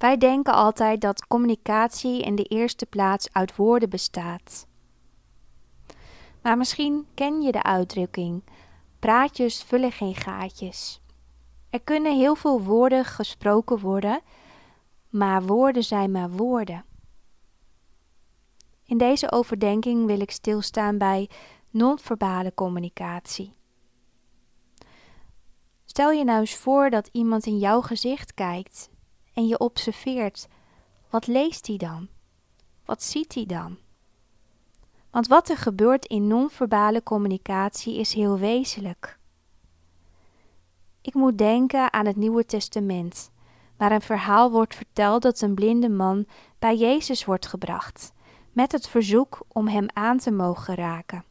Wij denken altijd dat communicatie in de eerste plaats uit woorden bestaat. Maar misschien ken je de uitdrukking: praatjes vullen geen gaatjes. Er kunnen heel veel woorden gesproken worden, maar woorden zijn maar woorden. In deze overdenking wil ik stilstaan bij non-verbale communicatie. Stel je nou eens voor dat iemand in jouw gezicht kijkt en je observeert. Wat leest hij dan? Wat ziet hij dan? Want wat er gebeurt in non-verbale communicatie is heel wezenlijk. Ik moet denken aan het Nieuwe Testament, waar een verhaal wordt verteld dat een blinde man bij Jezus wordt gebracht, met het verzoek om hem aan te mogen raken.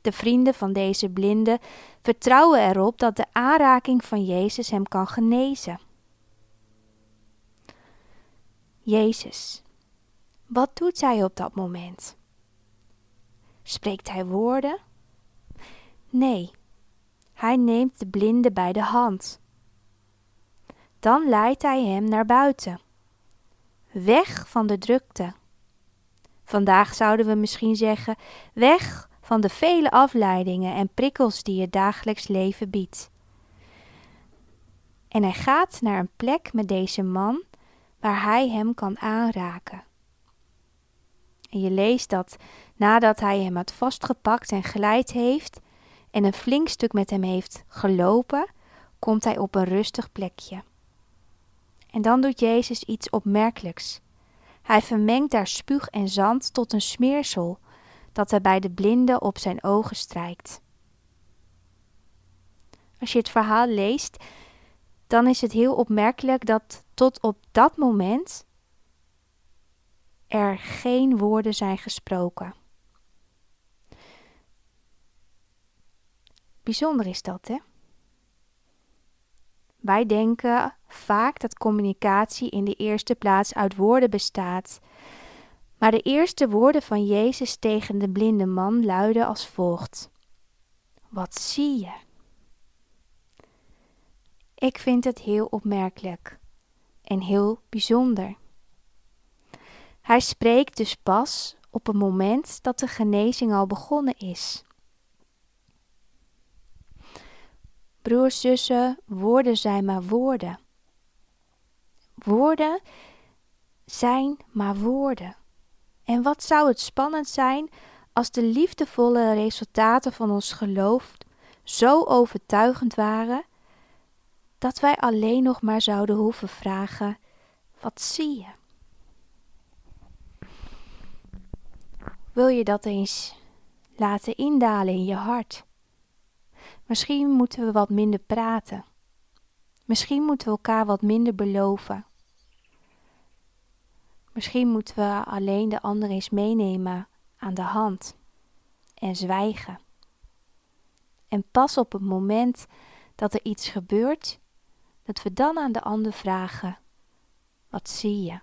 De vrienden van deze blinde vertrouwen erop dat de aanraking van Jezus hem kan genezen. Jezus, wat doet hij op dat moment? Spreekt hij woorden? Nee, hij neemt de blinde bij de hand. Dan leidt hij hem naar buiten, weg van de drukte. Vandaag zouden we misschien zeggen: weg van de vele afleidingen en prikkels die het dagelijks leven biedt. En hij gaat naar een plek met deze man waar hij hem kan aanraken. En je leest dat nadat hij hem had vastgepakt en geleid heeft en een flink stuk met hem heeft gelopen, komt hij op een rustig plekje. En dan doet Jezus iets opmerkelijks. Hij vermengt daar spuug en zand tot een smeersel dat hij bij de blinde op zijn ogen strijkt. Als je het verhaal leest, dan is het heel opmerkelijk dat tot op dat moment er geen woorden zijn gesproken. Bijzonder is dat, hè? Wij denken vaak dat communicatie in de eerste plaats uit woorden bestaat. Maar de eerste woorden van Jezus tegen de blinde man luiden als volgt: Wat zie je? Ik vind het heel opmerkelijk en heel bijzonder. Hij spreekt dus pas op het moment dat de genezing al begonnen is. Broers, zussen, woorden zijn maar woorden. Woorden zijn maar woorden. En wat zou het spannend zijn als de liefdevolle resultaten van ons geloof zo overtuigend waren dat wij alleen nog maar zouden hoeven vragen: Wat zie je? Wil je dat eens laten indalen in je hart? Misschien moeten we wat minder praten. Misschien moeten we elkaar wat minder beloven. Misschien moeten we alleen de ander eens meenemen aan de hand en zwijgen. En pas op het moment dat er iets gebeurt, dat we dan aan de ander vragen: Wat zie je?